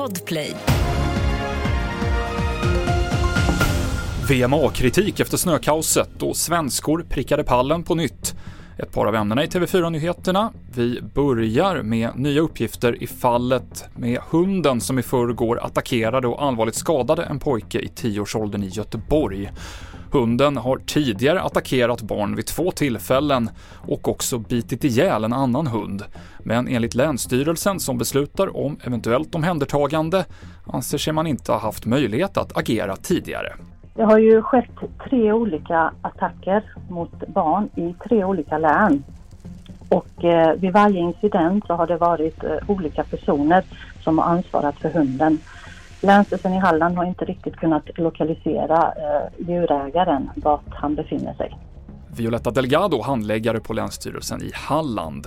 Podplay. VMA-kritik efter snökaoset och svenskor prickade pallen på nytt. Ett par av ämnena i TV4-nyheterna. Vi börjar med nya uppgifter i fallet med hunden som i förrgår attackerade och allvarligt skadade en pojke i tioårsåldern i Göteborg. Hunden har tidigare attackerat barn vid två tillfällen och också bitit ihjäl en annan hund. Men enligt Länsstyrelsen som beslutar om eventuellt omhändertagande anser sig man inte ha haft möjlighet att agera tidigare. Det har ju skett tre olika attacker mot barn i tre olika län. Och eh, vid varje incident så har det varit eh, olika personer som har ansvarat för hunden. Länsstyrelsen i Halland har inte riktigt kunnat lokalisera eh, djurägaren vart han befinner sig. Violetta Delgado, handläggare på Länsstyrelsen i Halland.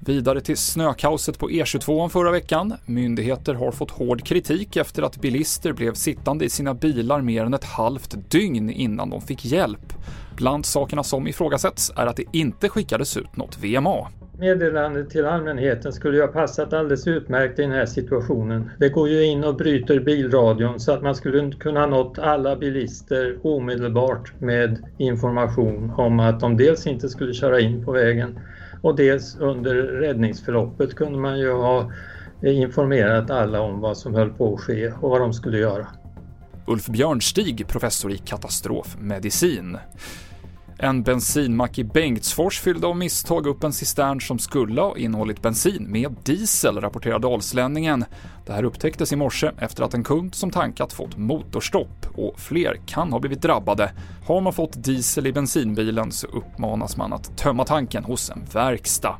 Vidare till snökaoset på E22 förra veckan. Myndigheter har fått hård kritik efter att bilister blev sittande i sina bilar mer än ett halvt dygn innan de fick hjälp. Bland sakerna som ifrågasätts är att det inte skickades ut något VMA. Meddelandet till allmänheten skulle ju ha passat alldeles utmärkt i den här situationen. Det går ju in och bryter bilradion så att man skulle kunna nått alla bilister omedelbart med information om att de dels inte skulle köra in på vägen och dels under räddningsförloppet kunde man ju ha informerat alla om vad som höll på att ske och vad de skulle göra. Ulf Björnstig, professor i katastrofmedicin. En bensinmack i Bengtsfors fyllde av misstag upp en cistern som skulle ha innehållit bensin med diesel, rapporterar Dalslänningen. Det här upptäcktes i morse efter att en kund som tankat fått motorstopp och fler kan ha blivit drabbade. Har man fått diesel i bensinbilen så uppmanas man att tömma tanken hos en verkstad.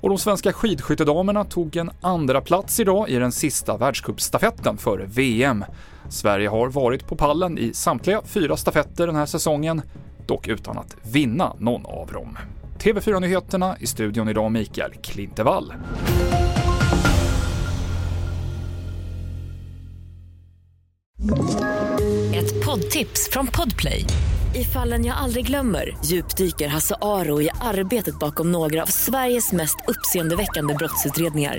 Och de svenska skidskyttedamerna tog en andra plats idag i den sista världscupstafetten före VM. Sverige har varit på pallen i samtliga fyra stafetter den här säsongen dock utan att vinna någon av dem. TV4-nyheterna i studion idag Mikael Klintevall. Ett poddtips från Podplay. I fallen jag aldrig glömmer djupdyker Hasse Aro i arbetet bakom några av Sveriges mest uppseendeväckande brottsutredningar